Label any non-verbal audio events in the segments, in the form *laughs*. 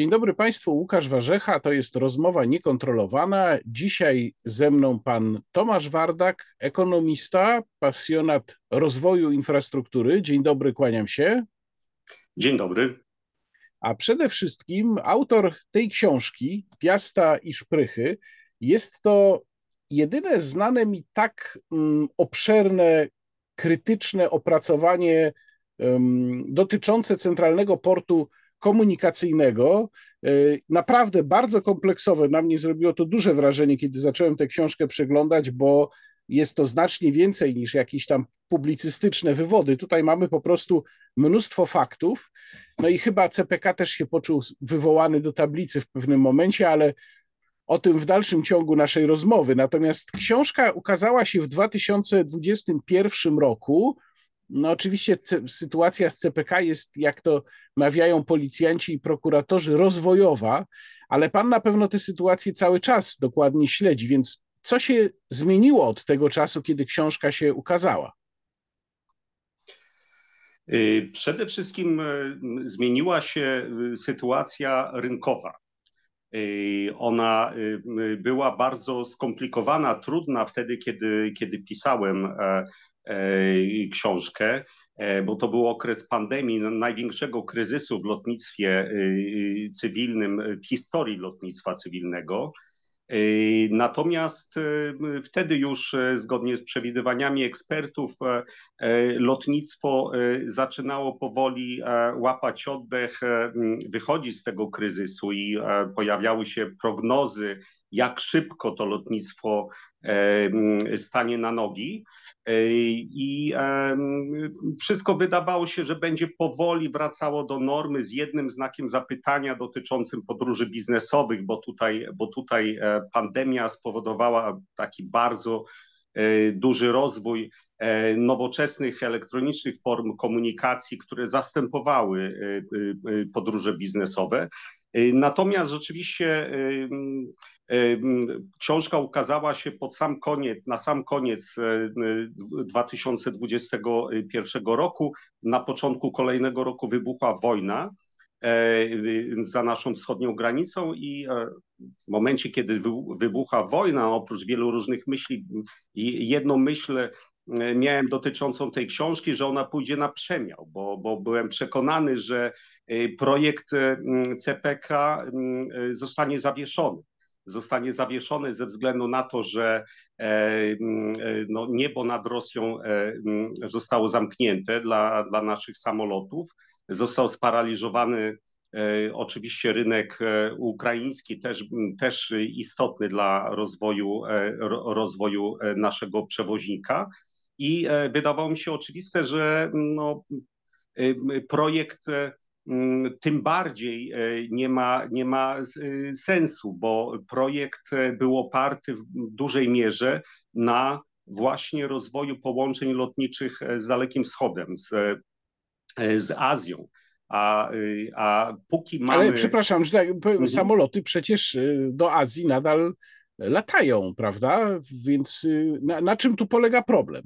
Dzień dobry Państwu, Łukasz Warzecha, to jest rozmowa niekontrolowana. Dzisiaj ze mną pan Tomasz Wardak, ekonomista, pasjonat rozwoju infrastruktury. Dzień dobry, kłaniam się. Dzień dobry. A przede wszystkim autor tej książki, Piasta i Szprychy, jest to jedyne znane mi tak um, obszerne, krytyczne opracowanie dotyczące centralnego portu komunikacyjnego, e, naprawdę bardzo kompleksowe. Na mnie zrobiło to duże wrażenie, kiedy zacząłem tę książkę przeglądać, bo jest to znacznie więcej niż jakieś tam publicystyczne wywody. Tutaj mamy po prostu mnóstwo faktów. No i chyba CPK też się poczuł wywołany do tablicy w pewnym momencie, ale o tym w dalszym ciągu naszej rozmowy. Natomiast książka ukazała się w 2021 roku. No oczywiście sytuacja z CPK jest, jak to mawiają policjanci i prokuratorzy, rozwojowa, ale pan na pewno tę sytuację cały czas dokładnie śledzi, więc co się zmieniło od tego czasu, kiedy książka się ukazała? Y, przede wszystkim y, zmieniła się y, sytuacja rynkowa. Ona była bardzo skomplikowana, trudna wtedy, kiedy, kiedy pisałem e, E, książkę, e, bo to był okres pandemii, największego kryzysu w lotnictwie e, cywilnym, w historii lotnictwa cywilnego. Natomiast wtedy już zgodnie z przewidywaniami ekspertów lotnictwo zaczynało powoli łapać oddech, wychodzić z tego kryzysu i pojawiały się prognozy, jak szybko to lotnictwo stanie na nogi. I wszystko wydawało się, że będzie powoli wracało do normy z jednym znakiem zapytania dotyczącym podróży biznesowych, bo tutaj, bo tutaj e, pandemia spowodowała taki bardzo e, duży rozwój e, nowoczesnych elektronicznych form komunikacji, które zastępowały podróże biznesowe. Natomiast rzeczywiście Książka ukazała się pod sam koniec, na sam koniec 2021 e, roku. Na początku kolejnego roku wybuchła wojna e, za naszą wschodnią granicą i e, w momencie, kiedy wybucha wojna, oprócz wielu różnych myśli, jedną myśl miałem dotyczącą tej książki, że ona pójdzie na przemiał, bo, bo byłem przekonany, że projekt CPK zostanie zawieszony zostanie zawieszony ze względu na to, że e, e, no, niebo nad Rosją e, zostało zamknięte dla, dla naszych samolotów. Został sparaliżowany Oczywiście rynek ukraiński też, też istotny dla rozwoju, rozwoju naszego przewoźnika. I wydawało mi się oczywiste, że no, projekt tym bardziej e, nie ma, nie ma e, sensu, bo projekt e, był oparty w dużej mierze na właśnie rozwoju połączeń lotniczych z Dalekim Wschodem, z, z Azją. A, a póki mamy. Ale przepraszam, że tak, mhm. samoloty przecież do Azji nadal latają, prawda? Więc na, na czym tu polega problem?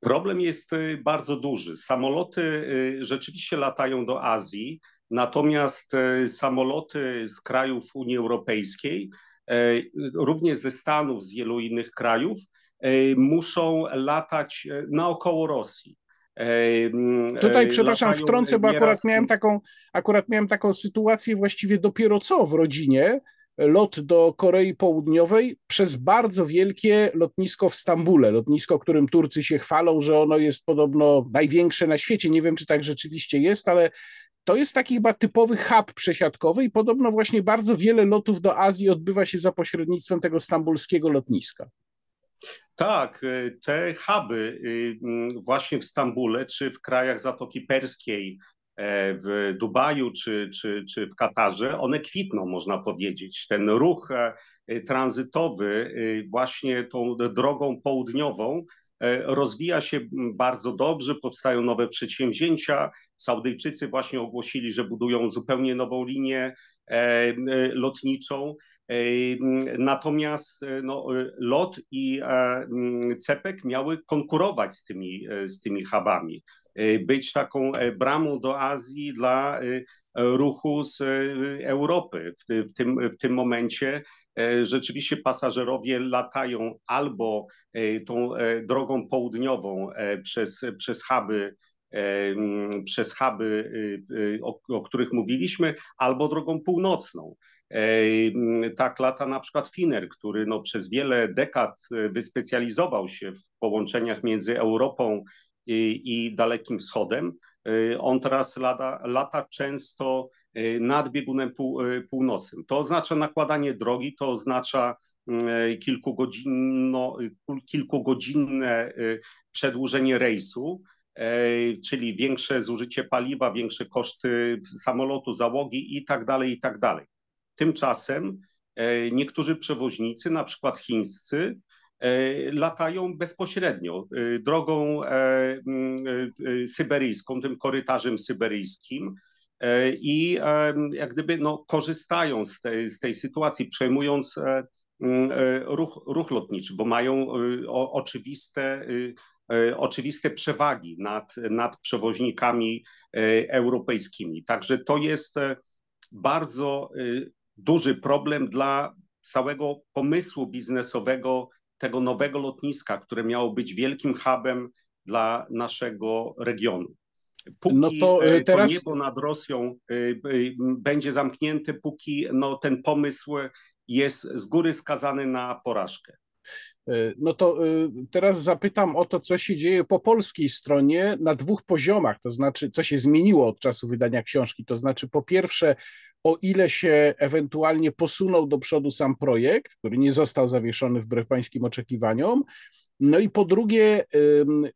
Problem jest y, bardzo duży. Samoloty y, rzeczywiście latają do Azji, natomiast y, samoloty z krajów Unii Europejskiej, również ze Stanów, z wielu innych krajów, muszą latać naokoło Rosji. Tutaj, przepraszam, wtrącę, bo akurat miałem, taką, akurat miałem taką sytuację właściwie dopiero co w rodzinie, lot do Korei Południowej przez bardzo wielkie lotnisko w Stambule. Lotnisko, którym Turcy się chwalą, że ono jest podobno największe na świecie. Nie wiem, czy tak rzeczywiście jest, ale to jest taki chyba typowy hub przesiadkowy i podobno właśnie bardzo wiele lotów do Azji odbywa się za pośrednictwem tego stambulskiego lotniska. Tak, y, te huby y, właśnie w Stambule czy w krajach Zatoki Perskiej, w Dubaju czy, czy, czy w Katarze, one kwitną, można powiedzieć. Ten ruch e, tranzytowy e, właśnie tą drogą południową rozwija się bardzo dobrze, powstają nowe przedsięwzięcia. Saudyjczycy właśnie ogłosili, że budują zupełnie nową linię lotniczą. Natomiast no, LOT i CEPEK miały konkurować z tymi, z tymi hubami, być taką bramą do Azji dla ruchu z Europy. W, tym, w tym momencie rzeczywiście pasażerowie latają albo tą drogą południową przez, przez huby przez huby, o, o, których mówiliśmy, albo drogą północną. Tak lata na przykład Finer, który no, przez wiele dekad y, wyspecjalizował się w połączeniach między Europą i, i Dalekim Wschodem. On teraz lata, lata często nad biegunem pół, północnym. To oznacza nakładanie drogi, to oznacza kilkugodzinno, kilkugodzinne przedłużenie rejsu. E, czyli większe zużycie paliwa, większe koszty samolotu, załogi i tak dalej, i tak dalej. Tymczasem e, niektórzy przewoźnicy, na przykład chińscy, e, latają bezpośrednio drogą syberyjską, tym korytarzem syberyjskim i jak gdyby no, korzystają z tej, z tej sytuacji, przejmując ruch, ruch lotniczy, bo mają oczywiste E, oczywiste przewagi nad, nad przewoźnikami e, europejskimi. Także to jest e, bardzo duży problem dla całego pomysłu biznesowego tego nowego lotniska, które miało być wielkim hubem dla naszego regionu. Póki no to, teraz... to niebo nad Rosją będzie zamknięte, póki no, ten pomysł jest z góry skazany na porażkę. E, no to e, teraz zapytam o to, co się dzieje po polskiej stronie na dwóch poziomach, to znaczy, co się zmieniło od czasu wydania książki. To znaczy, po pierwsze, o ile się ewentualnie posunął do przodu sam projekt, który nie został zawieszony wbrew pańskim oczekiwaniom, no i po drugie,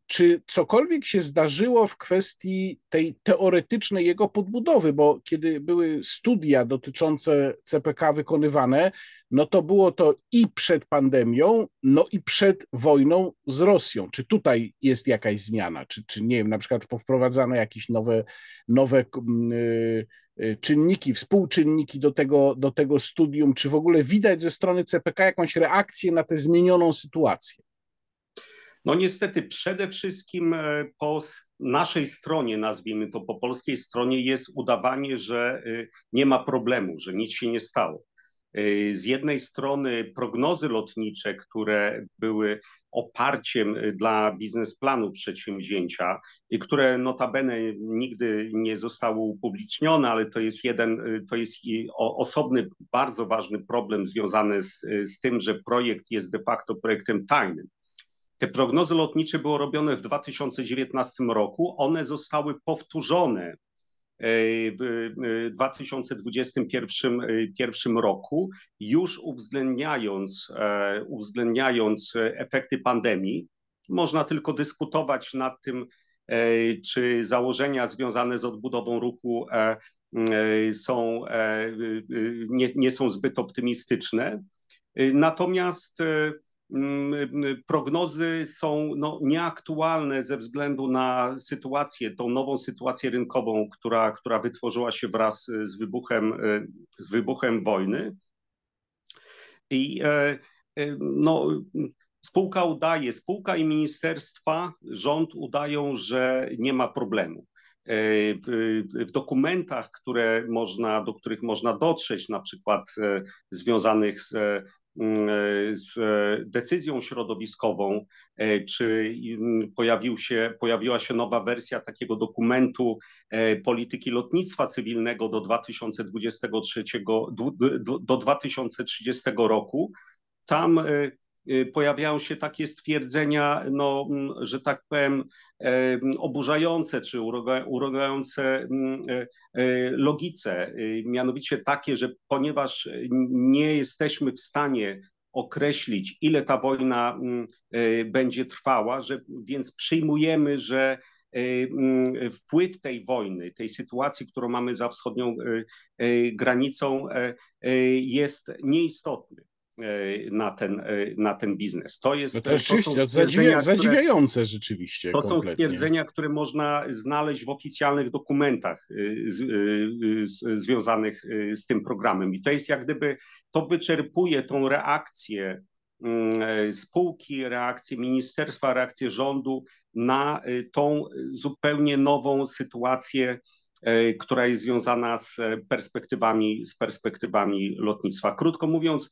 czy cokolwiek się zdarzyło w kwestii tej teoretycznej jego podbudowy, bo kiedy były studia dotyczące CPK wykonywane, no to było to i przed pandemią, no i przed wojną z Rosją. Czy tutaj jest jakaś zmiana? Czy, czy nie wiem, na przykład wprowadzano jakieś nowe, nowe yy, czynniki, współczynniki do tego, do tego studium? Czy w ogóle widać ze strony CPK jakąś reakcję na tę zmienioną sytuację? No niestety przede wszystkim e, po naszej stronie, nazwijmy to po polskiej stronie, jest udawanie, że e, nie ma problemu, że nic się nie stało. E, z jednej strony prognozy lotnicze, które były oparciem dla biznesplanu przedsięwzięcia i które notabene nigdy nie zostały upublicznione, ale to jest jeden, to jest osobny, bardzo ważny problem związany z, z tym, że projekt jest de facto projektem tajnym. Te prognozy lotnicze były robione w 2019 roku. One zostały powtórzone e, w 2021 e, roku, już uwzględniając, e, uwzględniając efekty pandemii. Można tylko dyskutować nad tym, czy założenia związane z odbudową ruchu są, nie, nie są zbyt optymistyczne. Natomiast prognozy są no, nieaktualne ze względu na sytuację, tą nową sytuację rynkową, która, która wytworzyła się wraz z wybuchem, z wybuchem wojny. I e, e, no, spółka udaje, spółka i ministerstwa, rząd udają, że nie ma problemu. E, w, w, dokumentach, które można, do których można dotrzeć, na przykład związanych z Mm, z decyzją środowiskową, e, czy mm, pojawił się, pojawiła się nowa wersja takiego dokumentu e, polityki lotnictwa cywilnego do 2023, do 2030 roku. Tam e, pojawiają się takie stwierdzenia, no, mm, że tak powiem, e, oburzające czy urągające mm, e, e, logice. Y, mianowicie takie, że ponieważ nie jesteśmy w stanie określić, ile ta wojna mm, będzie trwała, że więc przyjmujemy, że wpływ tej wojny, tej sytuacji, którą mamy za wschodnią granicą, jest nieistotny. Na ten, na ten biznes. To jest no to, to są zadziwia, zadziwiające które, rzeczywiście. To kompletnie. są stwierdzenia, które można znaleźć w oficjalnych dokumentach z, z, związanych z tym programem. I to jest jak gdyby, to wyczerpuje tą reakcję mm, spółki, reakcję ministerstwa, reakcję rządu na tą zupełnie nową sytuację E, która jest związana z perspektywami, z perspektywami lotnictwa. Krótko mówiąc,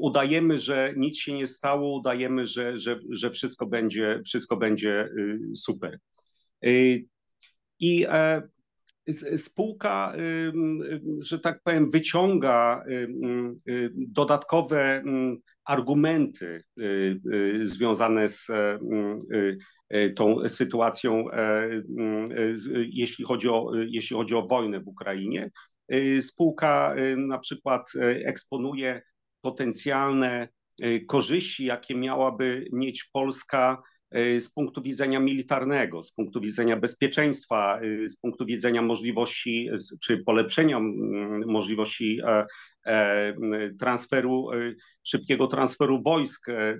udajemy, że nic się nie stało, udajemy, że, że, że wszystko, będzie, wszystko będzie y, super. Y, I e, spółka, że tak powiem, wyciąga dodatkowe argumenty związane z tą sytuacją, jeśli chodzi o, jeśli chodzi o wojnę w Ukrainie. Spółka na przykład eksponuje potencjalne korzyści, jakie miałaby mieć Polska Y, z punktu widzenia militarnego, z punktu widzenia bezpieczeństwa, y, z punktu widzenia możliwości czy polepszenia możliwości e, e, transferu, y, szybkiego transferu wojsk e,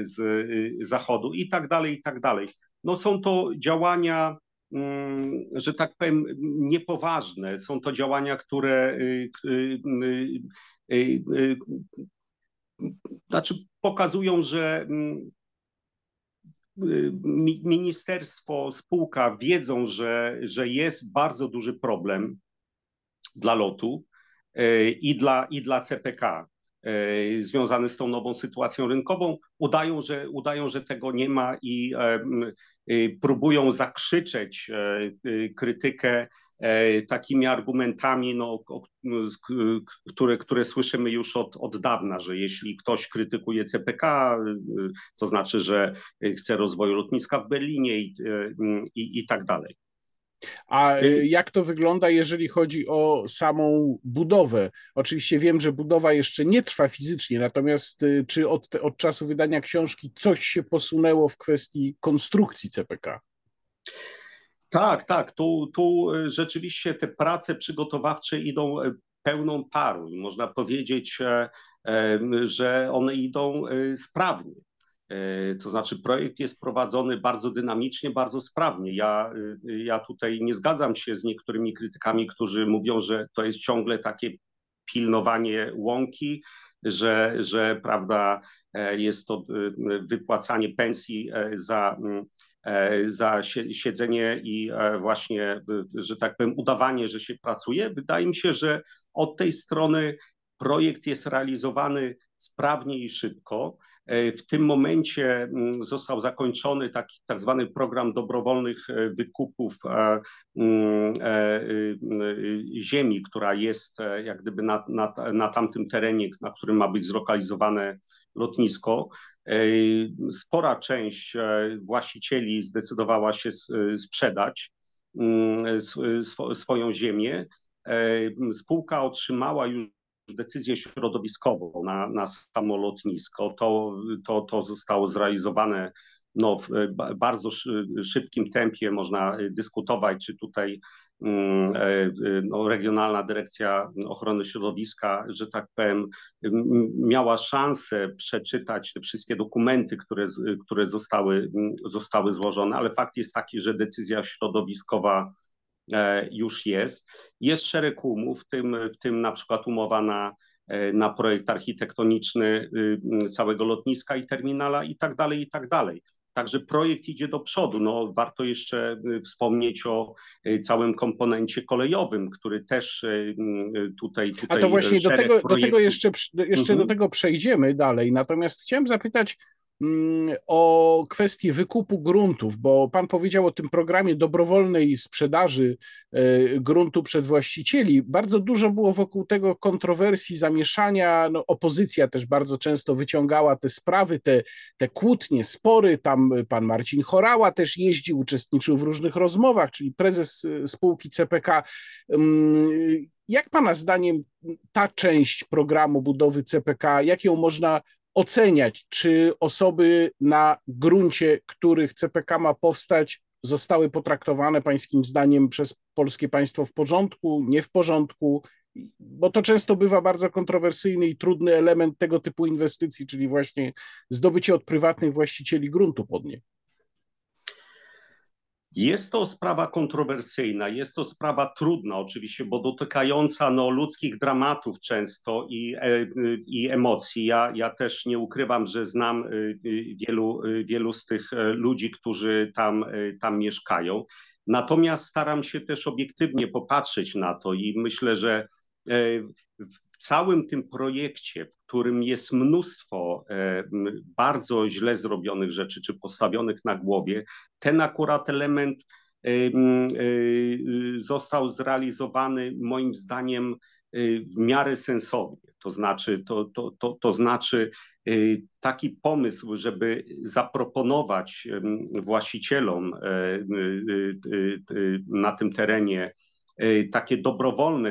z Zachodu i tak dalej, i tak dalej. No są to działania, że tak powiem, niepoważne. Są to działania, które znaczy pokazują, że ministerstwo, spółka wiedzą, że, że jest bardzo duży problem dla lotu i dla, i dla CPK e, związany z tą nową sytuacją rynkową, udają, że, udają, że tego nie ma i e, próbują zakrzyczeć krytykę E, takimi argumentami, no, które, które słyszymy już od, od dawna, że jeśli ktoś krytykuje CPK, to znaczy, że chce rozwoju lotniska w Berlinie i, i, i tak dalej. A y, jak to wygląda, jeżeli chodzi o samą budowę? Oczywiście wiem, że budowa jeszcze nie trwa fizycznie, natomiast czy od, od czasu wydania książki coś się posunęło w kwestii konstrukcji CPK? Tak, tak. Tu, tu e, rzeczywiście te prace przygotowawcze idą e, pełną parą można powiedzieć, e, że one idą sprawnie. To znaczy, projekt jest prowadzony bardzo dynamicznie, bardzo sprawnie. Ja, ja tutaj nie zgadzam się z niektórymi krytykami, którzy mówią, że to jest ciągle takie pilnowanie łąki, że, że prawda, jest to wypłacanie pensji za E, za siedzenie i e, właśnie, że tak powiem, udawanie, że się pracuje. Wydaje mi się, że od tej strony projekt jest realizowany sprawnie i szybko. E, w tym momencie mm, został zakończony taki tak zwany program dobrowolnych wykupów mm, ziemi, która jest jak gdyby na, na, na tamtym terenie, na którym ma być zlokalizowane lotnisko. E, spora część e, właścicieli zdecydowała się e, sprzedać mm, swoją ziemię. Spółka otrzymała już decyzję środowiskową na, na samo lotnisko. To, to, to zostało zrealizowane no, w bardzo szybkim tempie. Można dyskutować, czy tutaj Mm, e, no, Regionalna Dyrekcja Ochrony Środowiska, że tak powiem, miała szansę przeczytać te wszystkie dokumenty, które, które zostały, zostały złożone, ale fakt jest taki, że decyzja środowiskowa już jest. Jest szereg umów, w tym, w tym na przykład umowa na, e, na projekt architektoniczny y, całego lotniska i terminala i tak dalej, i tak dalej. Także projekt idzie do przodu. No, warto jeszcze y, wspomnieć o y, całym komponencie kolejowym, który też tutaj. tutaj A to właśnie do tego, do tego jeszcze, jeszcze mhm. do tego przejdziemy dalej. Natomiast chciałem zapytać, Mm, o kwestię wykupu gruntów, bo Pan powiedział o tym programie dobrowolnej sprzedaży e, gruntu przez właścicieli. Bardzo dużo było wokół tego kontrowersji, zamieszania. No, opozycja też bardzo często wyciągała te sprawy, te, te kłótnie, spory. Tam pan Marcin Chorała też jeździł, uczestniczył w różnych rozmowach, czyli prezes e, spółki CPK. Mm, jak Pana zdaniem ta część programu budowy CPK, jak ją można oceniać, czy osoby na gruncie, których CPK ma powstać, zostały potraktowane pańskim zdaniem przez polskie państwo w porządku, nie w porządku? bo to często bywa bardzo kontrowersyjny i trudny element tego typu inwestycji, czyli właśnie zdobycie od prywatnych właścicieli gruntu pod nie. Jest to sprawa kontrowersyjna, jest to sprawa trudna oczywiście, bo dotykająca no, ludzkich dramatów często i, e, i emocji. Ja, ja też nie ukrywam, że znam e, wielu, wielu z tych e, ludzi, którzy tam, tam mieszkają. Natomiast staram się też obiektywnie popatrzeć na to i myślę, że w całym tym projekcie, w którym jest mnóstwo bardzo źle zrobionych rzeczy, czy postawionych na głowie, ten akurat element został zrealizowany moim zdaniem w miarę sensownie. To znaczy, to, to, to, to znaczy taki pomysł, żeby zaproponować właścicielom na tym terenie takie dobrowolne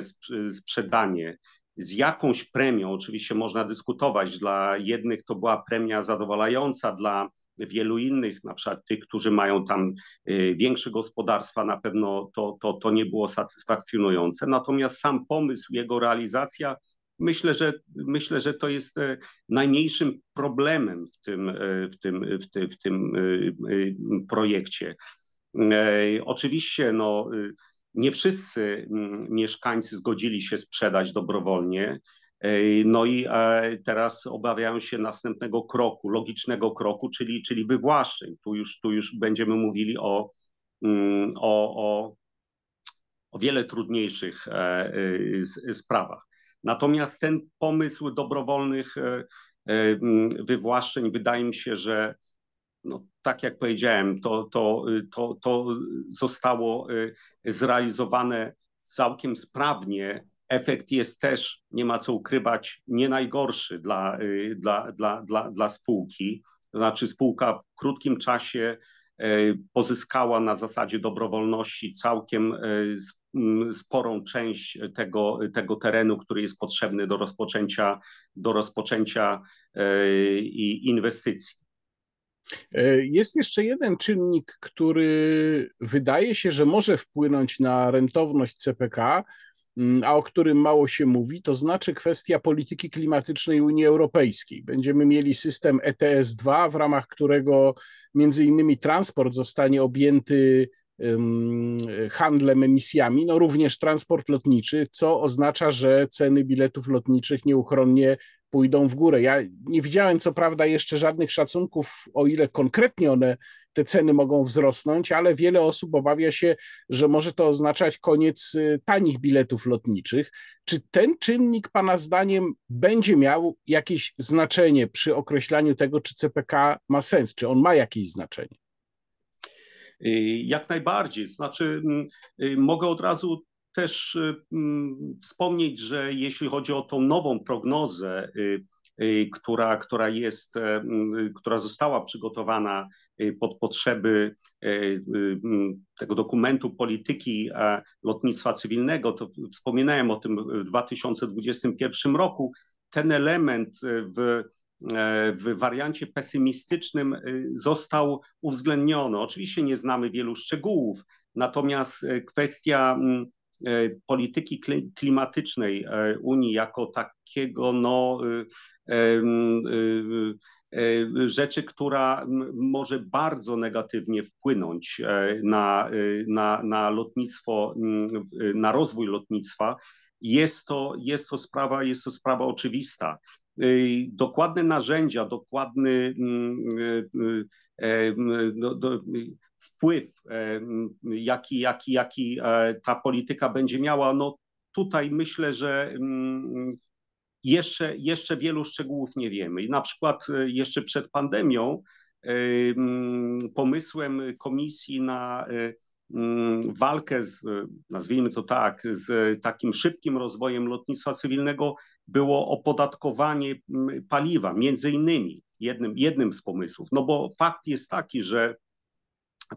sprzedanie z jakąś premią, oczywiście można dyskutować, dla jednych to była premia zadowalająca, dla wielu innych, na przykład tych, którzy mają tam y, większe gospodarstwa, na pewno to, to, to nie było satysfakcjonujące. Natomiast sam pomysł, jego realizacja, myślę, że, myślę, że to jest e, najmniejszym problemem w tym, e, w tym, w tym, w tym e, projekcie. Oczywiście, no, nie wszyscy mm, mieszkańcy zgodzili się sprzedać dobrowolnie. No i e, teraz obawiają się następnego kroku, logicznego kroku, czyli, czyli wywłaszczeń. Tu już, tu już będziemy mówili o, mm, o, o, o wiele trudniejszych e, e, sprawach. Natomiast ten pomysł dobrowolnych mm, wywłaszczeń wydaje mi się, że no, tak jak powiedziałem, to, to, to, to zostało y, zrealizowane całkiem sprawnie. Efekt jest też, nie ma co ukrywać, nie najgorszy dla, y, dla, dla, dla, dla spółki. To znaczy spółka w krótkim czasie y, pozyskała na zasadzie dobrowolności całkiem mm, sporą część tego, tego terenu, który jest potrzebny do rozpoczęcia, do rozpoczęcia inwestycji. E, jest jeszcze jeden czynnik, który wydaje się, że może wpłynąć na rentowność CPK, mm, a o którym mało się mówi, to znaczy kwestia polityki klimatycznej Unii Europejskiej. Będziemy mieli system ETS-2, w ramach którego między innymi transport zostanie objęty handlem emisjami, no również transport lotniczy, co oznacza, że ceny biletów lotniczych nieuchronnie pójdą w górę. Ja nie widziałem co prawda jeszcze żadnych szacunków, o ile konkretnie one, te ceny mogą wzrosnąć, ale wiele osób obawia się, że może to oznaczać koniec y, tanich biletów lotniczych. Czy ten czynnik Pana zdaniem będzie miał jakieś znaczenie przy określaniu tego, czy CPK ma sens, czy on ma jakieś znaczenie? Y, jak najbardziej. Znaczy, mm, y, mogę od razu też mm, wspomnieć, że jeśli chodzi o tą nową prognozę, y, która, która jest, e, mm, która została przygotowana pod potrzeby e, mm, tego dokumentu polityki e, lotnictwa cywilnego, to wspominałem o tym w 2021 roku. Ten element w w wariancie pesymistycznym został uwzględniony. Oczywiście nie znamy wielu szczegółów, natomiast kwestia E, polityki klimatycznej e, Unii jako takiego no, e, rzeczy, która może bardzo negatywnie wpłynąć na, na, na lotnictwo, na rozwój lotnictwa, jest to, jest to, sprawa, jest to sprawa oczywista. Dokładne narzędzia, dokładny do, do, wpływ, e, jaki, jaki, jaki e, ta polityka będzie miała, no tutaj myślę, że mm, jeszcze, jeszcze wielu szczegółów nie wiemy. I na przykład e, jeszcze przed pandemią mm, pomysłem komisji na mm, walkę z, nazwijmy to tak, z takim szybkim rozwojem lotnictwa cywilnego było opodatkowanie paliwa, między innymi jednym, jednym z pomysłów. No bo fakt jest taki, że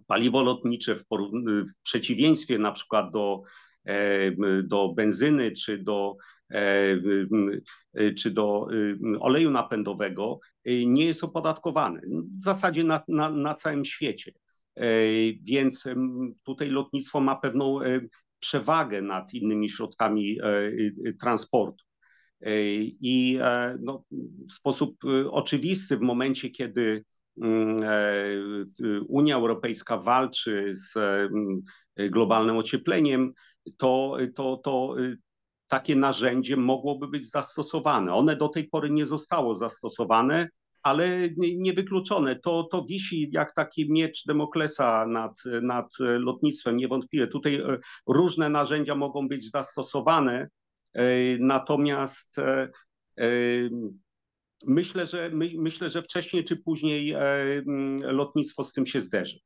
paliwo lotnicze w, w przeciwieństwie na przykład do, e, do benzyny czy do, e, czy do oleju napędowego nie jest opodatkowane. W zasadzie na, na, na całym świecie. E, więc tutaj lotnictwo ma pewną przewagę nad innymi środkami transportu. I no, w sposób oczywisty w momencie, kiedy Unia Europejska walczy z globalnym ociepleniem, to, to, to takie narzędzie mogłoby być zastosowane. One do tej pory nie zostało zastosowane, ale niewykluczone. To, to wisi jak taki miecz Demoklesa nad, nad lotnictwem, niewątpliwie. Tutaj e, różne narzędzia mogą być zastosowane, e, natomiast e, myślę, że, my, myślę, że wcześniej czy później lotnictwo z tym się zderzy.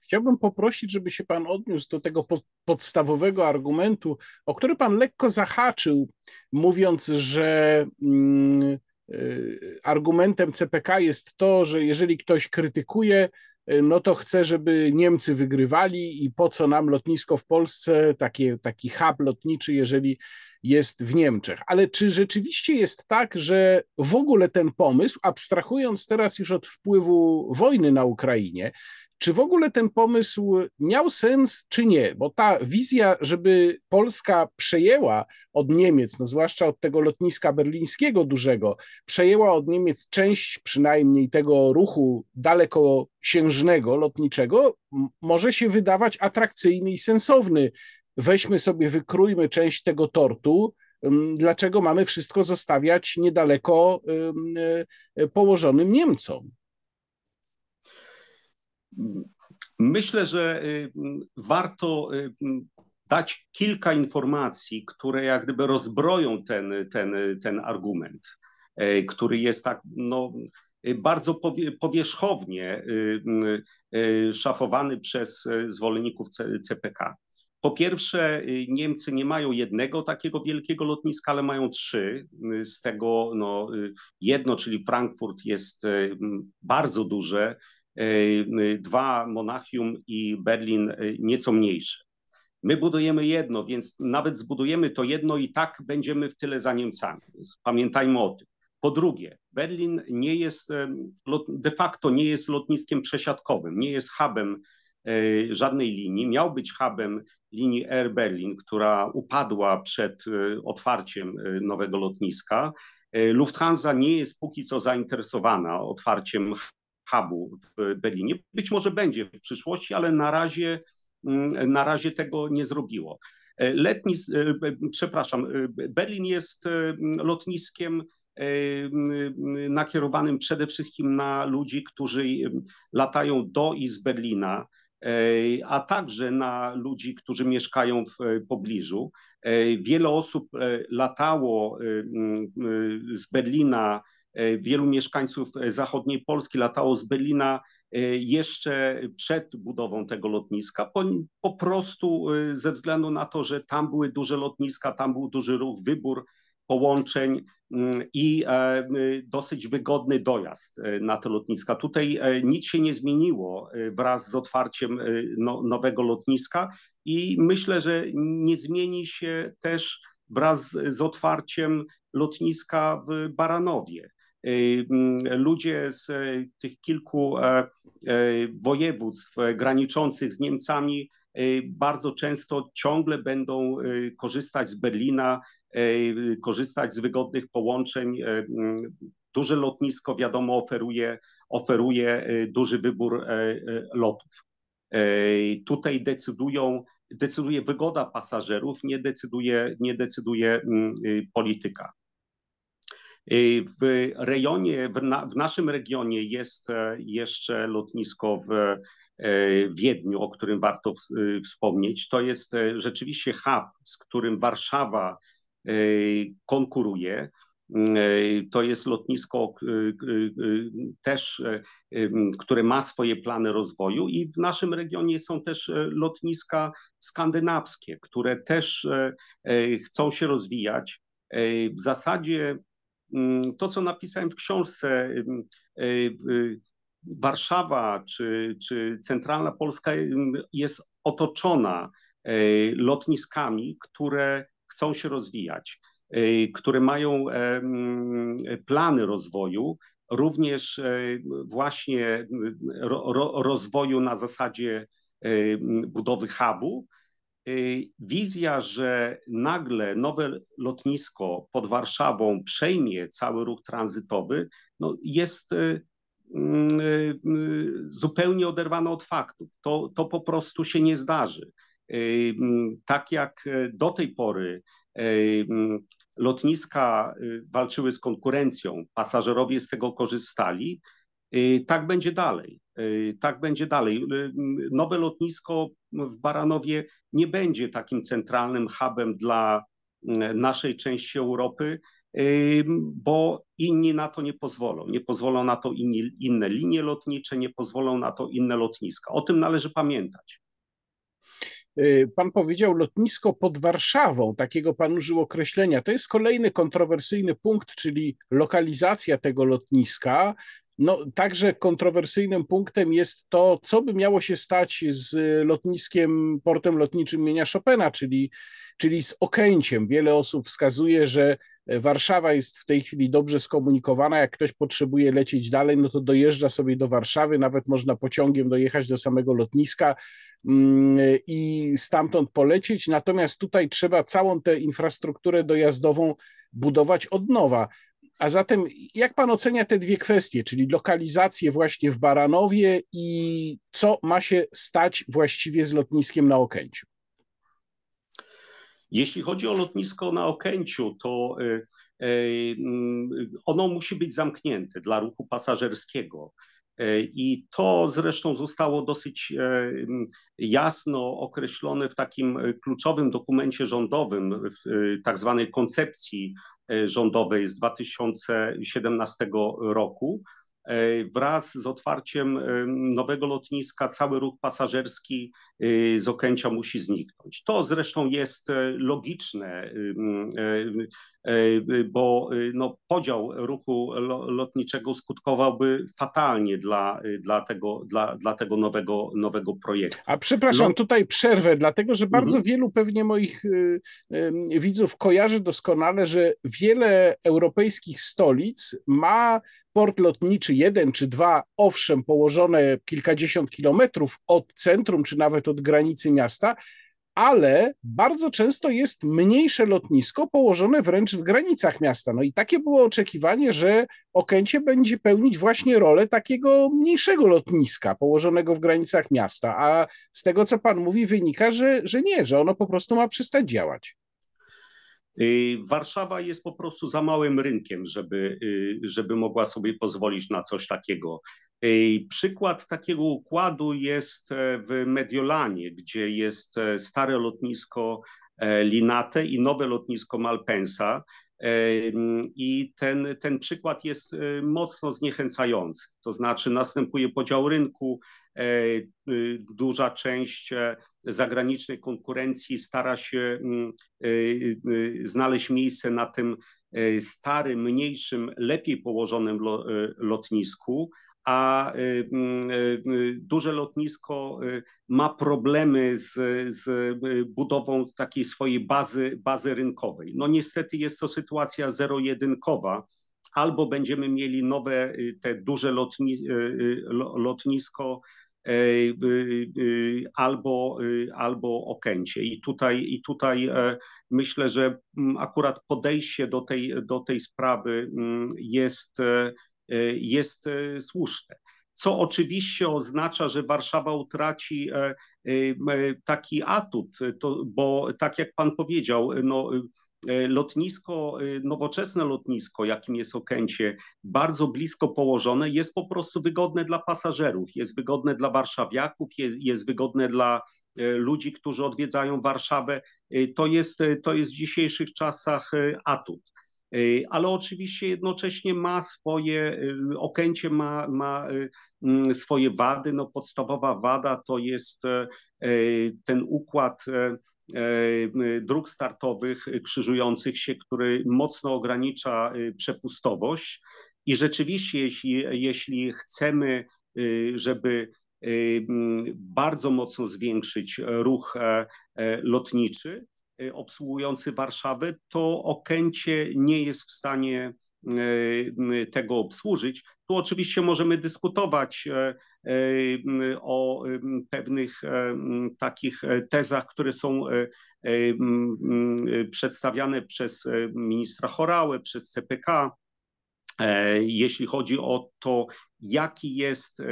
Chciałbym poprosić, żeby się Pan odniósł do tego podstawowego argumentu, o który Pan lekko zahaczył, mówiąc, że mm, y, argumentem CPK jest to, że jeżeli ktoś krytykuje, no to chce, żeby Niemcy wygrywali i po co nam lotnisko w Polsce, takie, taki hub lotniczy, jeżeli jest w Niemczech. Ale czy rzeczywiście jest tak, że w ogóle ten pomysł, abstrahując teraz już od wpływu wojny na Ukrainie, czy w ogóle ten pomysł miał sens, czy nie? Bo ta wizja, żeby Polska przejęła od Niemiec, no zwłaszcza od tego lotniska berlińskiego dużego, przejęła od Niemiec część przynajmniej tego ruchu dalekosiężnego lotniczego, może się wydawać atrakcyjny i sensowny. Weźmy sobie, wykrójmy część tego tortu, dlaczego mamy wszystko zostawiać niedaleko e, położonym Niemcom? Myślę, że y, warto y, dać kilka informacji, które jak gdyby rozbroją ten, ten, ten argument, y, który jest tak no, bardzo powierzchownie szafowany przez zwolenników CPK. Po pierwsze, Niemcy nie mają jednego takiego wielkiego lotniska, ale mają trzy. Z tego no, jedno, czyli Frankfurt, jest bardzo duże E, dwa Monachium i Berlin e, nieco mniejsze. My budujemy jedno, więc nawet zbudujemy to jedno i tak będziemy w tyle za Niemcami. Pamiętajmy o tym. Po drugie, Berlin nie jest, e, de facto nie jest lotniskiem przesiadkowym, nie jest hubem żadnej linii. Miał być hubem linii Air Berlin, która upadła przed otwarciem nowego lotniska. Lufthansa nie jest póki co zainteresowana otwarciem hubu w Berlinie. Być może będzie w przyszłości, ale na razie, mm, na razie tego nie zrobiło. E, Letnis, e, przepraszam, e, Berlin jest lotniskiem nakierowanym przede wszystkim na ludzi, którzy latają do i z Berlina, a także na ludzi, którzy mieszkają w pobliżu. Wiele osób latało z Berlina wielu mieszkańców e, zachodniej Polski latało z Berlina e, jeszcze przed budową tego lotniska, po, po prostu ze względu na to, że tam były duże lotniska, tam był duży ruch, wybór połączeń mm, i dosyć wygodny dojazd na te lotniska. Tutaj nic się nie zmieniło wraz z otwarciem no, nowego lotniska i myślę, że nie zmieni się też wraz z otwarciem lotniska w Baranowie. Y, mm, ludzie z e, tych kilku e, e, województw graniczących z Niemcami bardzo często ciągle będą korzystać z Berlina, korzystać z wygodnych połączeń. Mm, duże lotnisko, wiadomo, oferuje, oferuje duży wybór lotów. Tutaj decydują, decyduje wygoda pasażerów, nie decyduje, nie decyduje mm, polityka. Y, w rejonie, w, na, w, naszym regionie jest e, jeszcze lotnisko w e, Wiedniu, o którym warto w, y, wspomnieć. To jest e, rzeczywiście hub, z którym Warszawa konkuruje. To jest lotnisko też, które ma swoje plany rozwoju i w naszym regionie są też lotniska skandynawskie, które też chcą się rozwijać. W zasadzie Mm, to, co napisałem w książce, y, Warszawa czy, czy centralna Polska jest otoczona e, lotniskami, które chcą się rozwijać, e, które mają e, plany rozwoju, również właśnie rozwoju na zasadzie budowy hubu, wizja, że nagle nowe lotnisko pod Warszawą przejmie cały ruch tranzytowy, no jest mm, zupełnie oderwana od faktów. To, to po prostu się nie zdarzy. Tak jak do tej pory lotniska walczyły z konkurencją, pasażerowie z tego korzystali, tak będzie dalej. Tak będzie dalej. Nowe lotnisko w Baranowie nie będzie takim centralnym hubem dla naszej części Europy, bo inni na to nie pozwolą. Nie pozwolą na to inni, inne linie lotnicze, nie pozwolą na to inne lotniska. O tym należy pamiętać. Y, pan powiedział lotnisko pod Warszawą, takiego pan użył określenia. To jest kolejny kontrowersyjny punkt, czyli lokalizacja tego lotniska. No, także kontrowersyjnym punktem jest to, co by miało się stać z lotniskiem, portem lotniczym imienia Chopina, czyli, czyli z Okęciem. Wiele osób wskazuje, że Warszawa jest w tej chwili dobrze skomunikowana. Jak ktoś potrzebuje lecieć dalej, no to dojeżdża sobie do Warszawy, nawet można pociągiem dojechać do samego lotniska mm, i stamtąd polecieć. Natomiast tutaj trzeba całą tę infrastrukturę dojazdową budować od nowa. A zatem, jak pan ocenia te dwie kwestie, czyli lokalizację właśnie w Baranowie i co ma się stać właściwie z lotniskiem na Okęciu? Jeśli chodzi o lotnisko na Okęciu, to e, e, ono musi być zamknięte dla ruchu pasażerskiego. E, I to zresztą zostało dosyć jasno określone w takim kluczowym dokumencie rządowym, w tak zwanej koncepcji rządowej z 2017 roku, E, wraz z otwarciem e, nowego lotniska cały ruch pasażerski e, z Okęcia musi zniknąć. To zresztą jest logiczne, bo no, podział ruchu lotniczego skutkowałby fatalnie dla, dla, tego, dla, dla tego nowego, nowego projektu. A przepraszam, no... tutaj przerwę, dlatego że bardzo mhm. wielu pewnie moich widzów kojarzy doskonale, że wiele europejskich stolic ma port lotniczy jeden czy dwa, owszem, położone kilkadziesiąt kilometrów od centrum, czy nawet od granicy miasta, ale bardzo często jest mniejsze lotnisko położone wręcz w granicach miasta. No i takie było oczekiwanie, że Okęcie będzie pełnić właśnie rolę takiego mniejszego lotniska położonego w granicach miasta, a z tego, co pan mówi, wynika, że, że nie, że ono po prostu ma przestać działać. Y, Warszawa jest po prostu za małym rynkiem, żeby, y, żeby mogła sobie pozwolić na coś takiego. Y, przykład takiego układu jest e, w Mediolanie, gdzie jest e, stare lotnisko e, Linate i nowe lotnisko Malpensa. I ten, ten przykład jest mocno zniechęcający. To znaczy, następuje podział rynku, duża część zagranicznej konkurencji stara się mm, znaleźć miejsce na tym starym, mniejszym, lepiej położonym lotnisku, a y, mm, y, y, duże lotnisko ma problemy z, z budową takiej swojej bazy, bazy rynkowej. No niestety jest to sytuacja zero-jedynkowa. Albo będziemy mieli nowe, te duże lotni, lotnisko, albo, albo Okęcie. I tutaj, I tutaj e, myślę, że mm, akurat podejście do tej, do tej sprawy mm, jest e, E, jest e, słuszne. Co oczywiście oznacza, że Warszawa utraci e, taki atut, to, bo tak jak pan powiedział, no, lotnisko, nowoczesne lotnisko, jakim jest Okęcie, bardzo blisko położone, jest po prostu wygodne dla pasażerów, jest wygodne dla warszawiaków, jest, wygodne dla ludzi, którzy odwiedzają Warszawę. To jest, to jest w dzisiejszych czasach atut. Y, ale oczywiście jednocześnie ma swoje, y, Okęcie ma, ma mm, swoje wady. No podstawowa wada to jest e, e, ten układ e, dróg startowych krzyżujących się, który mocno ogranicza przepustowość. I rzeczywiście, jeśli, jeśli chcemy, żeby bardzo mocno zwiększyć ruch lotniczy, obsługujący Warszawę, to Okęcie nie jest w stanie tego obsłużyć. Tu oczywiście możemy dyskutować o pewnych takich tezach, które są przedstawiane przez ministra Chorałę, przez CPK, jeśli chodzi o to, jaki jest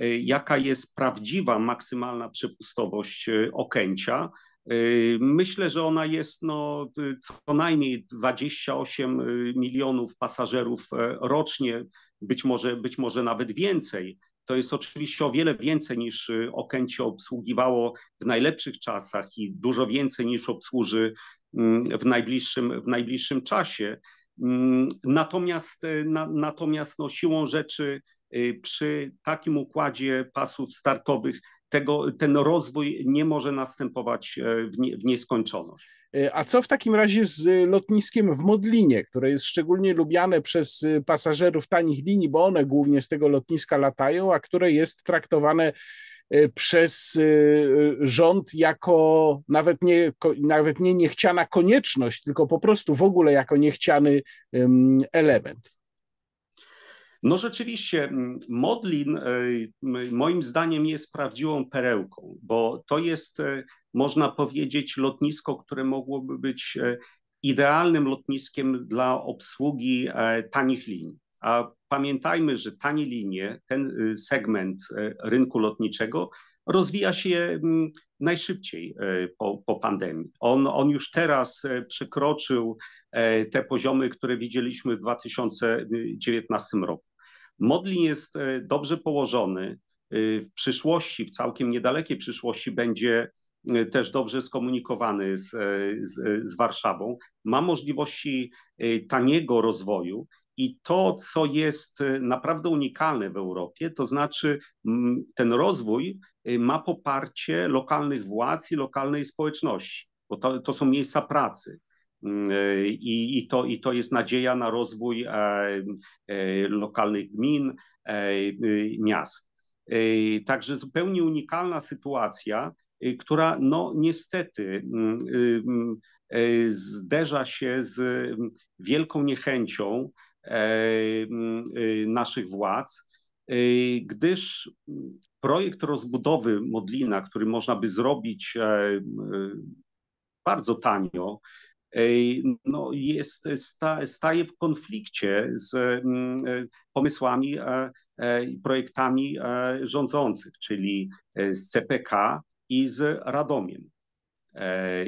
E, jaka jest prawdziwa maksymalna przepustowość e, Okęcia. E, myślę, że ona jest no, co najmniej 28 milionów pasażerów rocznie, być może, być może nawet więcej. To jest oczywiście o wiele więcej niż Okęcie obsługiwało w najlepszych czasach i dużo więcej niż obsłuży mm, w najbliższym, w najbliższym czasie. Mm, natomiast, na, natomiast no, siłą rzeczy Y, przy takim układzie pasów startowych tego, ten rozwój nie może następować e, w, nie, w nieskończoność. E, a co w takim razie z lotniskiem w Modlinie, które jest szczególnie lubiane przez e, pasażerów tanich linii, bo one głównie z tego lotniska latają, a które jest traktowane przez rząd jako nawet nie, nawet nie niechciana konieczność, tylko po prostu w ogóle jako niechciany element? No rzeczywiście, Modlin e, moim zdaniem jest prawdziwą perełką, bo to jest, e, można powiedzieć, lotnisko, które mogłoby być e, idealnym lotniskiem dla obsługi tanich linii. A pamiętajmy, że tanie linie, ten segment rynku lotniczego rozwija się najszybciej po, po pandemii. On, on już teraz przekroczył te poziomy, które widzieliśmy w 2019 roku. Modlin jest e, dobrze położony. E, w przyszłości, w całkiem niedalekiej przyszłości będzie e, też dobrze skomunikowany z, z, z, Warszawą, ma możliwości taniego rozwoju i to, co jest naprawdę unikalne w Europie, to znaczy ten rozwój ma poparcie lokalnych władz i lokalnej społeczności, bo to, to są miejsca pracy. I, i, to, I to jest nadzieja na rozwój e, e, lokalnych gmin, e, miast. Także zupełnie unikalna sytuacja, która no niestety mm, mm, zderza się z wielką niechęcią mm, naszych władz, gdyż projekt rozbudowy Modlina, który można by zrobić bardzo tanio, no jest, sta, staje w konflikcie z mm, e, pomysłami e, e, i projektami rządzących, czyli z CPK i z Radomiem.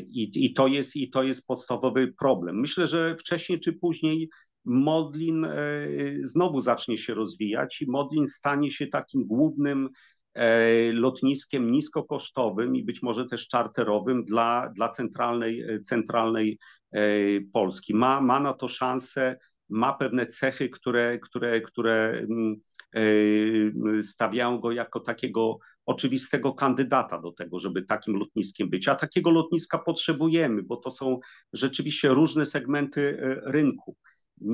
I, I, to jest, I to jest podstawowy problem. Myślę, że wcześniej czy później Modlin znowu zacznie się rozwijać i Modlin stanie się takim głównym lotniskiem niskokosztowym i być może też czarterowym dla, dla centralnej, e, centralnej e, Polski. Ma, ma na to szansę, ma pewne cechy, które, które, które mm, stawiają go jako takiego oczywistego kandydata do tego, żeby takim lotniskiem być. A takiego lotniska potrzebujemy, bo to są rzeczywiście różne segmenty rynku.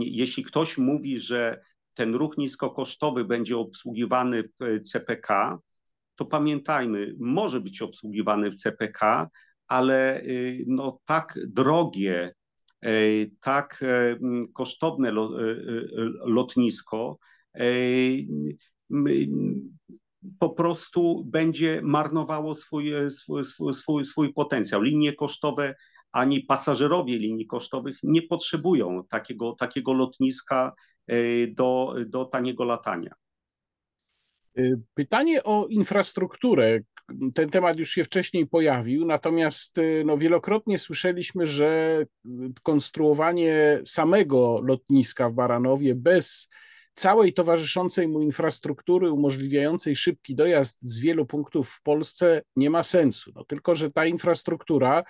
Jeśli ktoś mówi, że ten ruch niskokosztowy będzie obsługiwany w CPK, to pamiętajmy, może być obsługiwany w CPK, ale y, no, tak drogie, y, tak kosztowne lotnisko po prostu będzie marnowało swój, swój, swój, swój potencjał. Linie kosztowe ani pasażerowie linii kosztowych nie potrzebują takiego, takiego lotniska do, do taniego latania. Y, pytanie o infrastrukturę. Ten temat już się wcześniej pojawił, natomiast y, no, wielokrotnie słyszeliśmy, że konstruowanie samego lotniska w Baranowie bez całej towarzyszącej mu infrastruktury umożliwiającej szybki dojazd z wielu punktów w Polsce nie ma sensu. No, tylko, że ta infrastruktura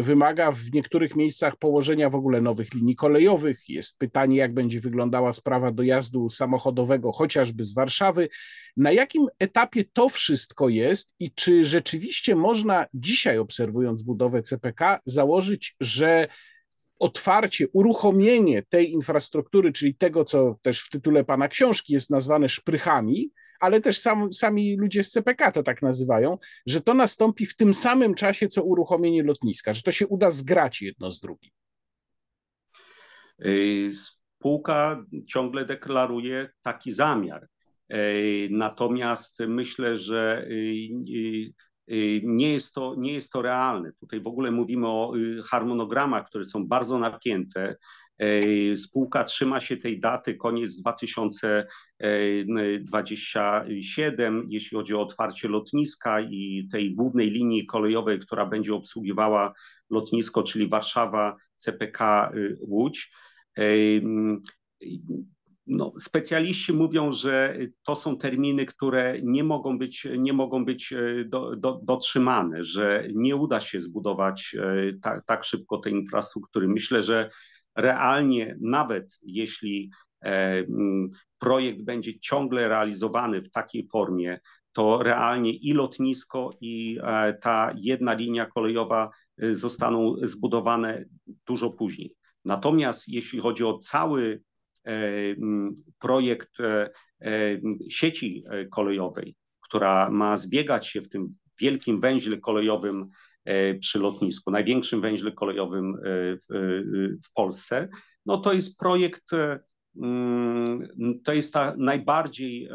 wymaga w niektórych miejscach położenia w ogóle nowych linii kolejowych. Jest pytanie, jak będzie wyglądała sprawa dojazdu samochodowego, chociażby z Warszawy. Na jakim etapie to wszystko jest i czy rzeczywiście można dzisiaj, obserwując budowę CPK, założyć, że otwarcie, uruchomienie tej infrastruktury, czyli tego, co też w tytule pana książki jest nazwane szprychami, ale też sam, sami ludzie z CPK to tak nazywają, że to nastąpi w tym samym czasie, co uruchomienie lotniska, że to się uda zgrać jedno z drugim. Spółka ciągle deklaruje taki zamiar. Natomiast myślę, że nie jest, to, nie jest to realne. Tutaj w ogóle mówimy o harmonogramach, które są bardzo napięte. Spółka trzyma się tej daty, koniec 2027, jeśli chodzi o otwarcie lotniska i tej głównej linii kolejowej, która będzie obsługiwała lotnisko, czyli Warszawa, CPK Łódź. No, specjaliści mówią, że to są terminy, które nie mogą być, nie mogą być do, do, dotrzymane, że nie uda się zbudować tak, tak szybko tej infrastruktury. Myślę, że realnie, nawet jeśli projekt będzie ciągle realizowany w takiej formie, to realnie i lotnisko, i ta jedna linia kolejowa zostaną zbudowane dużo później. Natomiast jeśli chodzi o cały projekt sieci kolejowej, która ma zbiegać się w tym wielkim węźle kolejowym przy lotnisku, największym węźle kolejowym w, w Polsce, no to jest projekt, to jest ta najbardziej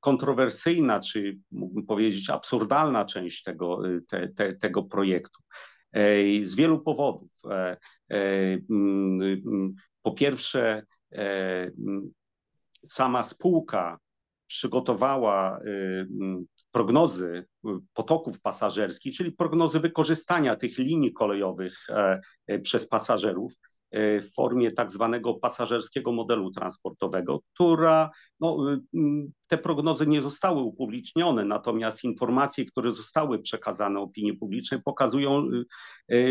kontrowersyjna, czy mógłbym powiedzieć absurdalna część tego, te, te, tego projektu. Z wielu powodów. Po pierwsze, sama spółka przygotowała prognozy potoków pasażerskich, czyli prognozy wykorzystania tych linii kolejowych przez pasażerów w formie tak zwanego pasażerskiego modelu transportowego, która, no, te prognozy nie zostały upublicznione, natomiast informacje, które zostały przekazane opinii publicznej pokazują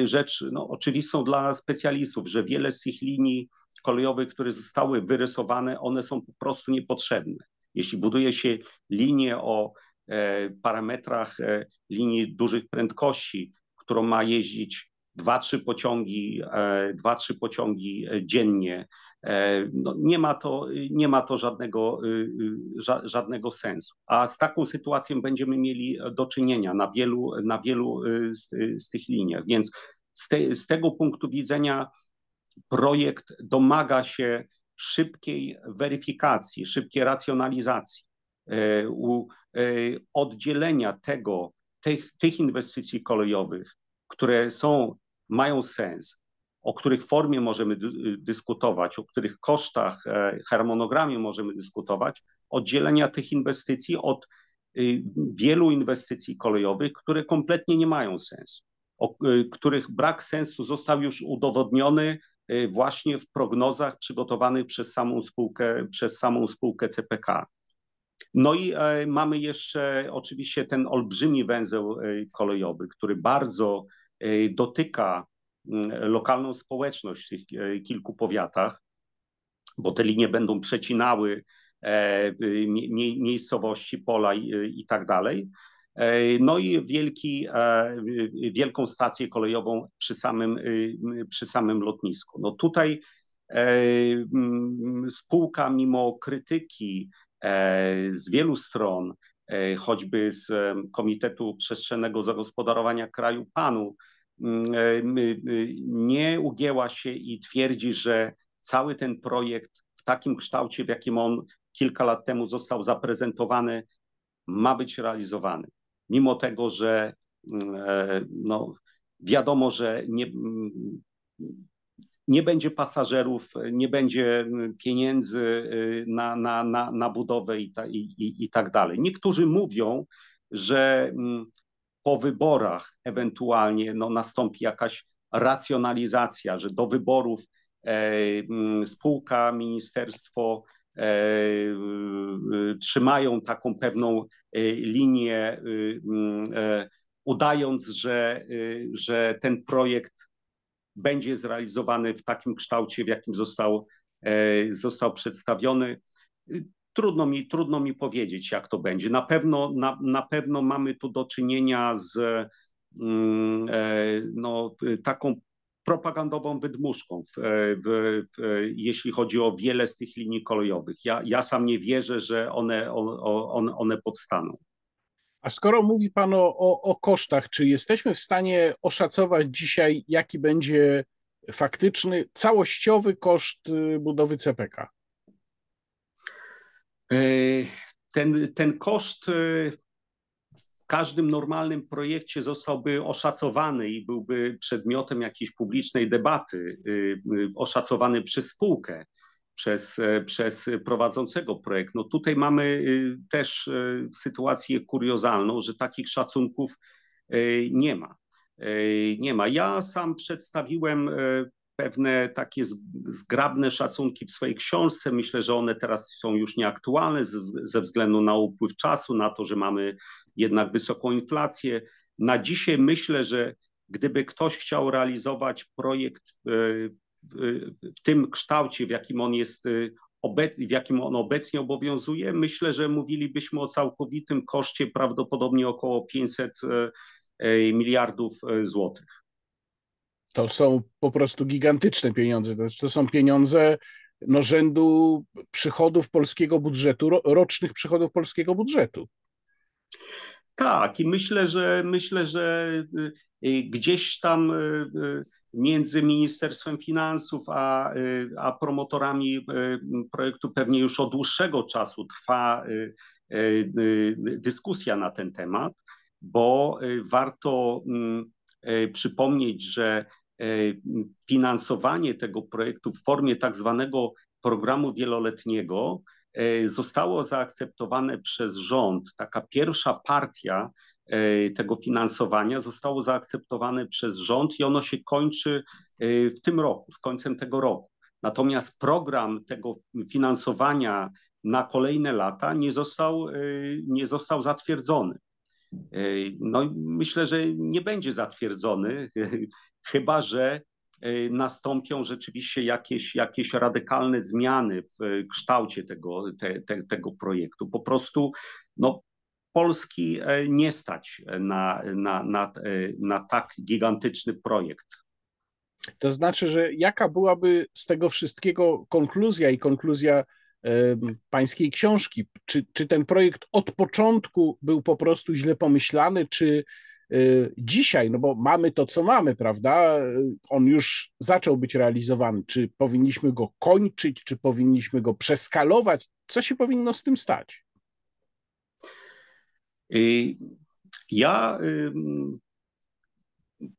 rzecz no, oczywistą dla specjalistów, że wiele z tych linii kolejowych, które zostały wyrysowane, one są po prostu niepotrzebne. Jeśli buduje się linię o parametrach linii dużych prędkości, którą ma jeździć dwa, trzy pociągi, dwa, trzy pociągi dziennie. No nie, ma to, nie ma to żadnego, żadnego sensu. A z taką sytuacją będziemy mieli do czynienia na wielu, na wielu z, z tych liniach. Więc z, te, z tego punktu widzenia projekt domaga się szybkiej weryfikacji, szybkiej racjonalizacji, u, oddzielenia tego, tych, tych inwestycji kolejowych, które są, mają sens, o których formie możemy dyskutować, o których kosztach, harmonogramie możemy dyskutować, oddzielenia tych inwestycji od wielu inwestycji kolejowych, które kompletnie nie mają sensu, o których brak sensu został już udowodniony właśnie w prognozach przygotowanych przez samą spółkę, przez samą spółkę CPK. No i mamy jeszcze oczywiście ten olbrzymi węzeł kolejowy, który bardzo dotyka lokalną społeczność w tych kilku powiatach, bo te linie będą przecinały miejscowości, pola i, i tak dalej. No i wielki, wielką stację kolejową przy samym, przy samym lotnisku. No tutaj spółka mimo krytyki z wielu stron, choćby z Komitetu Przestrzennego Zagospodarowania Kraju PANU, nie ugięła się i twierdzi, że cały ten projekt w takim kształcie, w jakim on kilka lat temu został zaprezentowany, ma być realizowany. Mimo tego, że no, wiadomo, że nie, nie będzie pasażerów, nie będzie pieniędzy na, na, na, na budowę i, ta, i, i, i tak dalej. Niektórzy mówią, że po wyborach ewentualnie no, nastąpi jakaś racjonalizacja, że do wyborów e, spółka, ministerstwo e, trzymają taką pewną linię, e, udając, że, że ten projekt będzie zrealizowany w takim kształcie, w jakim został, został przedstawiony. Trudno mi, trudno mi powiedzieć, jak to będzie. Na pewno, na, na pewno mamy tu do czynienia z no, taką propagandową wydmuszką, w, w, w, jeśli chodzi o wiele z tych linii kolejowych. Ja, ja sam nie wierzę, że one, one, one powstaną. A skoro mówi Pan o, o, o kosztach, czy jesteśmy w stanie oszacować dzisiaj, jaki będzie faktyczny, całościowy koszt y, budowy CPK? E, ten, ten koszt y, każdym normalnym projekcie zostałby oszacowany i byłby przedmiotem jakiejś publicznej debaty, y, oszacowany przez spółkę przez, e, przez prowadzącego projekt. No tutaj mamy y, też e, sytuację kuriozalną, że takich szacunków e, nie ma. Nie ma. Ja sam przedstawiłem pewne takie zgrabne szacunki w swojej książce. Myślę, że one teraz są już nieaktualne ze względu na upływ czasu, na to, że mamy jednak wysoką inflację. Na dzisiaj myślę, że gdyby ktoś chciał realizować projekt w, tym kształcie, w jakim on jest, y, w jakim on obecnie obowiązuje, myślę, że mówilibyśmy o całkowitym koszcie prawdopodobnie około 500 e, e, miliardów e, złotych. To są po prostu gigantyczne pieniądze. To, są pieniądze no, rzędu przychodów polskiego budżetu, rocznych przychodów polskiego budżetu. Tak, i myślę, że myślę, że y, y, gdzieś tam y, między Ministerstwem Finansów a, a promotorami projektu pewnie już od dłuższego czasu trwa dyskusja na ten temat, bo warto mm, przypomnieć, że finansowanie tego projektu w formie tak zwanego programu wieloletniego E, zostało zaakceptowane przez rząd. Taka pierwsza partia e, tego finansowania zostało zaakceptowane przez rząd i ono się kończy e, w tym roku, z końcem tego roku. Natomiast program tego finansowania na kolejne lata nie został, nie został zatwierdzony. No, myślę, że nie będzie zatwierdzony, *laughs* chyba że Y, nastąpią rzeczywiście jakieś, jakieś radykalne zmiany w kształcie tego, te, te, tego projektu. Po prostu no, Polski e, nie stać na, na, na, e, na tak gigantyczny projekt. To znaczy, że jaka byłaby z tego wszystkiego konkluzja i konkluzja pańskiej książki? Czy, czy ten projekt od początku był po prostu źle pomyślany, czy Y, dzisiaj, no bo mamy to, co mamy, prawda? On już zaczął być realizowany. Czy powinniśmy go kończyć, czy powinniśmy go przeskalować? Co się powinno z tym stać? Y, ja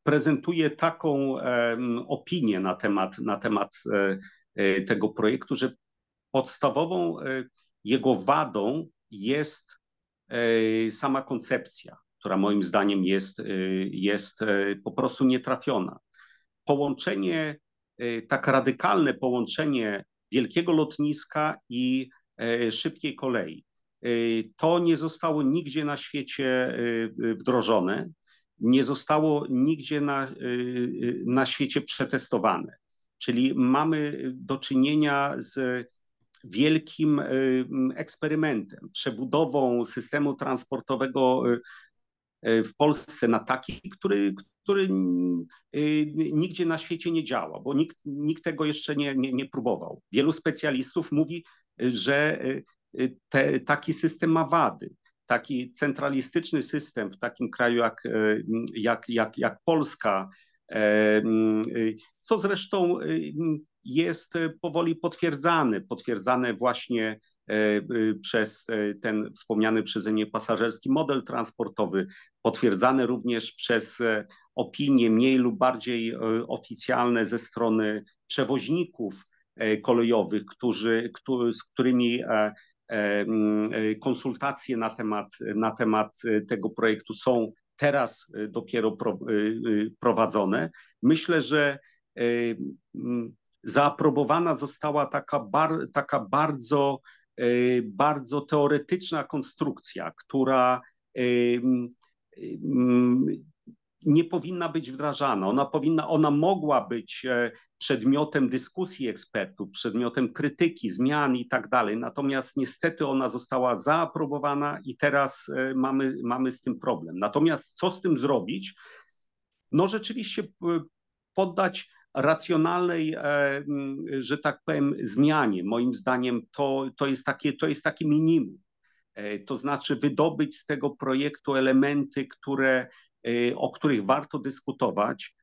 prezentuję taką opinię na temat, na temat e, e, tego projektu, że podstawową e, jego wadą jest sama koncepcja która moim zdaniem jest, y, jest po prostu nietrafiona. Połączenie, tak radykalne połączenie wielkiego lotniska i szybkiej kolei. To nie zostało nigdzie na świecie wdrożone, nie zostało nigdzie na, na świecie przetestowane. Czyli mamy do czynienia z wielkim eksperymentem, przebudową systemu transportowego E, w Polsce na taki, który, który e, nigdzie na świecie nie działa, bo nikt, nikt tego jeszcze nie, nie, nie próbował. Wielu specjalistów mówi, że e, te, taki system ma wady. Taki centralistyczny system w takim kraju jak, jak, jak, jak Polska, co zresztą jest powoli potwierdzany, potwierdzane właśnie E, y, przez e, ten wspomniany przeze mnie pasażerski model transportowy, potwierdzane również przez e, opinie mniej lub bardziej oficjalne ze strony przewoźników kolejowych, którzy, z którymi konsultacje na temat, na temat tego projektu są teraz dopiero prowadzone. Myślę, że zaaprobowana została taka, bar, taka bardzo Y, bardzo teoretyczna konstrukcja, która y, mm, nie powinna być wdrażana. Ona powinna, ona mogła być e, przedmiotem dyskusji ekspertów, przedmiotem krytyki, zmian i tak dalej. Natomiast niestety ona została zaaprobowana i teraz e, mamy, mamy z tym problem. Natomiast co z tym zrobić? No rzeczywiście poddać racjonalnej, że tak powiem, zmianie. Moim zdaniem to, to, jest, takie, to jest takie minimum. To znaczy wydobyć z tego projektu elementy, które, o których warto dyskutować,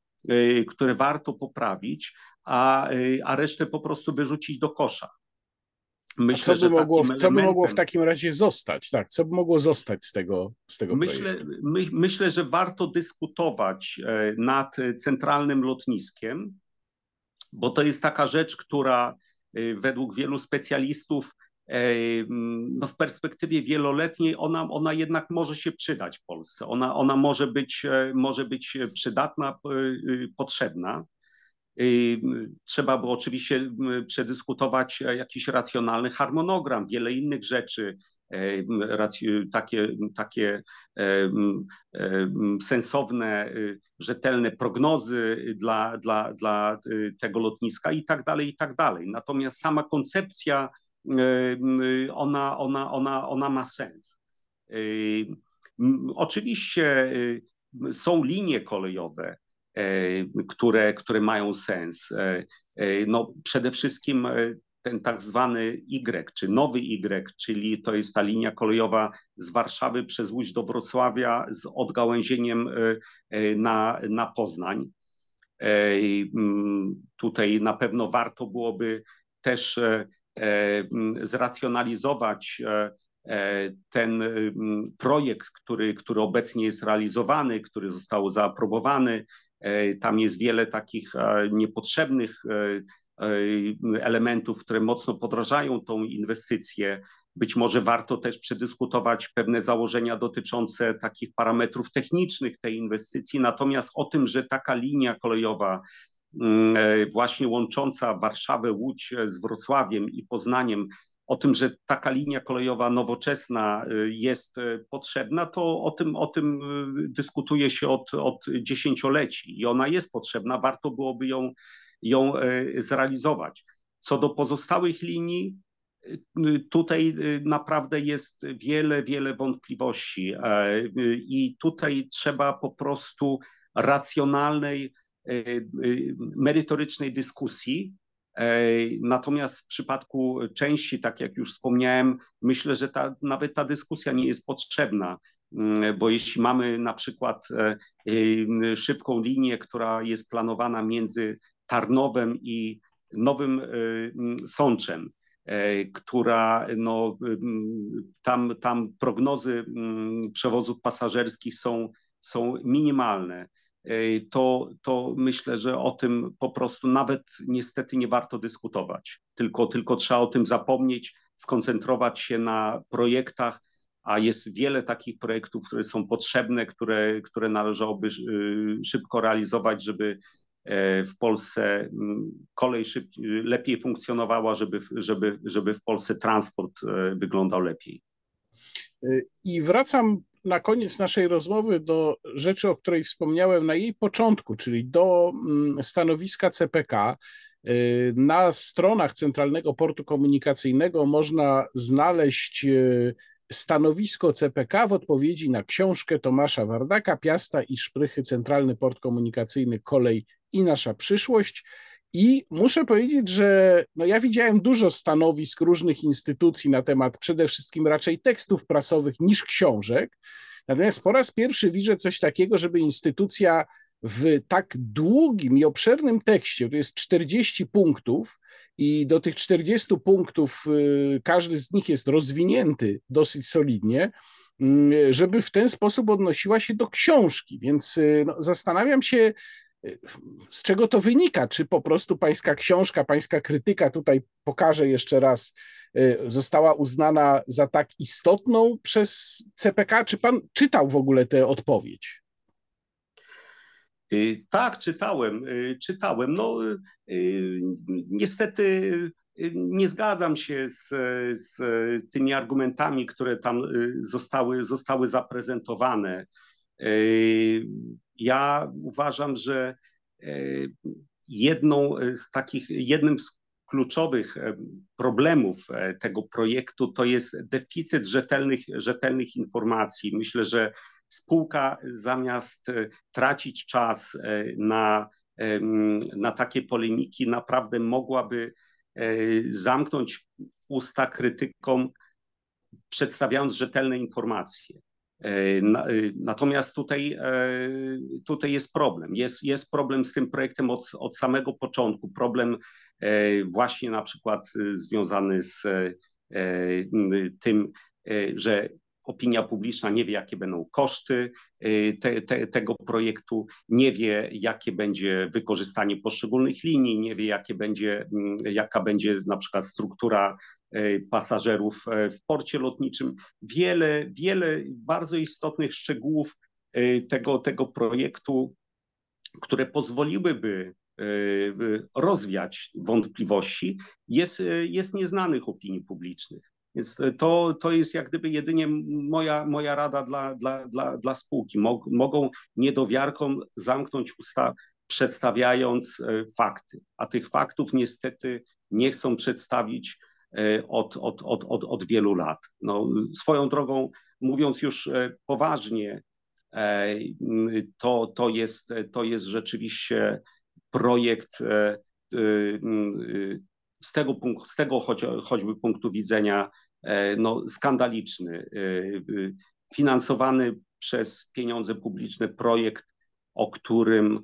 które warto poprawić, a, a resztę po prostu wyrzucić do kosza. Myślę, co by, mogło, co by mogło w takim razie zostać? Tak, co by mogło zostać z tego, z tego myślę, my, myślę, że warto dyskutować e, nad centralnym lotniskiem, bo to jest taka rzecz, która e, według wielu specjalistów e, no w perspektywie wieloletniej ona, ona jednak może się przydać w Polsce. Ona, ona może, być, może być przydatna, potrzebna. Trzeba było oczywiście przedyskutować jakiś racjonalny harmonogram, wiele innych rzeczy, e, takie, takie e, sensowne, y, rzetelne prognozy dla, dla, dla y, tego lotniska i tak dalej, i tak dalej. Natomiast sama koncepcja, y, ona, ona, ona, ona ma sens. Oczywiście są linie kolejowe, E, które, które mają sens. E, e, no, przede wszystkim ten tak zwany Y, czy nowy Y, czyli to jest ta linia kolejowa z Warszawy przez Łódź do Wrocławia z odgałęzieniem na, na Poznań. Tutaj na pewno warto byłoby też zracjonalizować ten projekt, który, który obecnie jest realizowany, który został zaaprobowany E, tam jest wiele takich e, niepotrzebnych e, elementów, które mocno podrażają tą inwestycję. Być może warto też przedyskutować pewne założenia dotyczące takich parametrów technicznych tej inwestycji. Natomiast o tym, że taka linia kolejowa, mm, właśnie łącząca Warszawę, Łódź z Wrocławiem i Poznaniem, o tym, że taka linia kolejowa nowoczesna y, jest y, potrzebna, to o tym, o tym y, dyskutuje się od, od dziesięcioleci i ona jest potrzebna, warto byłoby ją, ją zrealizować. Co do pozostałych linii, tutaj naprawdę jest wiele, wiele wątpliwości i tutaj trzeba po prostu racjonalnej, merytorycznej dyskusji, Natomiast w przypadku części, tak jak już wspomniałem, myślę, że ta, nawet ta dyskusja nie jest potrzebna, mm, bo jeśli mamy na przykład e, e, szybką linię, która jest planowana między Tarnowem i Nowym e, Sączem, która no, tam, tam prognozy przewozów pasażerskich są, są minimalne to, to myślę, że o tym po prostu nawet niestety nie warto dyskutować, tylko, tylko trzeba o tym zapomnieć, skoncentrować się na projektach, a jest wiele takich projektów, które są potrzebne, które, które należałoby y, szybko realizować, żeby e, w Polsce mm, kolej szyb, lepiej funkcjonowała, żeby, żeby, żeby w Polsce transport e, wyglądał lepiej. I wracam na koniec naszej rozmowy do rzeczy, o której wspomniałem na jej początku, czyli do mm, stanowiska CPK. Y, na stronach Centralnego Portu Komunikacyjnego można znaleźć y, stanowisko CPK w odpowiedzi na książkę Tomasza Wardaka Piasta i Szprychy Centralny Port Komunikacyjny Kolej i Nasza Przyszłość. I muszę powiedzieć, że no ja widziałem dużo stanowisk różnych instytucji na temat przede wszystkim raczej tekstów prasowych niż książek. Natomiast po raz pierwszy widzę coś takiego, żeby instytucja w tak długim i obszernym tekście, to jest 40 punktów, i do tych 40 punktów y, każdy z nich jest rozwinięty dosyć solidnie, y, żeby w ten sposób odnosiła się do książki. Więc y, no, zastanawiam się, z czego to wynika? Czy po prostu pańska książka, pańska krytyka, tutaj pokażę jeszcze raz, y, została uznana za tak istotną przez CPK? Czy pan czytał w ogóle tę odpowiedź? Y, tak, czytałem, y, czytałem. No, niestety nie zgadzam się z, z tymi argumentami, które tam zostały, zostały zaprezentowane. Ja uważam, że e, jedną z takich, jednym z kluczowych e, problemów e, tego projektu to jest deficyt rzetelnych, rzetelnych informacji. Myślę, że spółka zamiast tracić czas na na takie polemiki naprawdę mogłaby zamknąć usta krytykom, przedstawiając rzetelne informacje. Natomiast tutaj, tutaj jest problem. Jest, jest problem z tym projektem od, od samego początku. Problem właśnie na przykład związany z tym, że opinia publiczna nie wie, jakie będą koszty y, te, te, tego projektu, nie wie, jakie będzie wykorzystanie poszczególnych linii, nie wie, jakie będzie, mm, jaka będzie na przykład struktura y, pasażerów y, w porcie lotniczym. Wiele, wiele bardzo istotnych szczegółów tego, tego projektu, które pozwoliłyby rozwiać wątpliwości, jest, jest nieznanych opinii publicznych. Więc to, to jest jak gdyby jedynie moja, moja rada dla, dla, dla, dla spółki. Mogą niedowiarkom zamknąć usta, przedstawiając e, fakty, a tych faktów niestety nie chcą przedstawić e, od, od, od, od, od wielu lat. No, swoją drogą, mówiąc już e, poważnie, to, to, jest, to jest rzeczywiście projekt z tego, punktu, z tego choć, choćby punktu widzenia e, no, skandaliczny, e, e, finansowany przez pieniądze publiczne projekt, o którym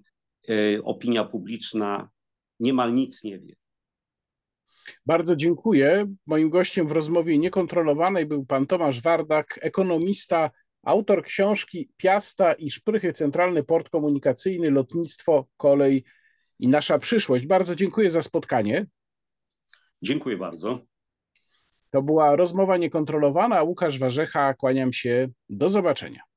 opinia publiczna niemal nic nie wie. Bardzo dziękuję. Moim gościem w rozmowie niekontrolowanej był pan Tomasz Wardak, ekonomista, autor książki Piasta i Szprychy Centralny Port Komunikacyjny, Lotnictwo, Kolej i Nasza Przyszłość. Bardzo dziękuję za spotkanie. Dziękuję bardzo. To była rozmowa niekontrolowana. Łukasz Warzecha, kłaniam się. Do zobaczenia.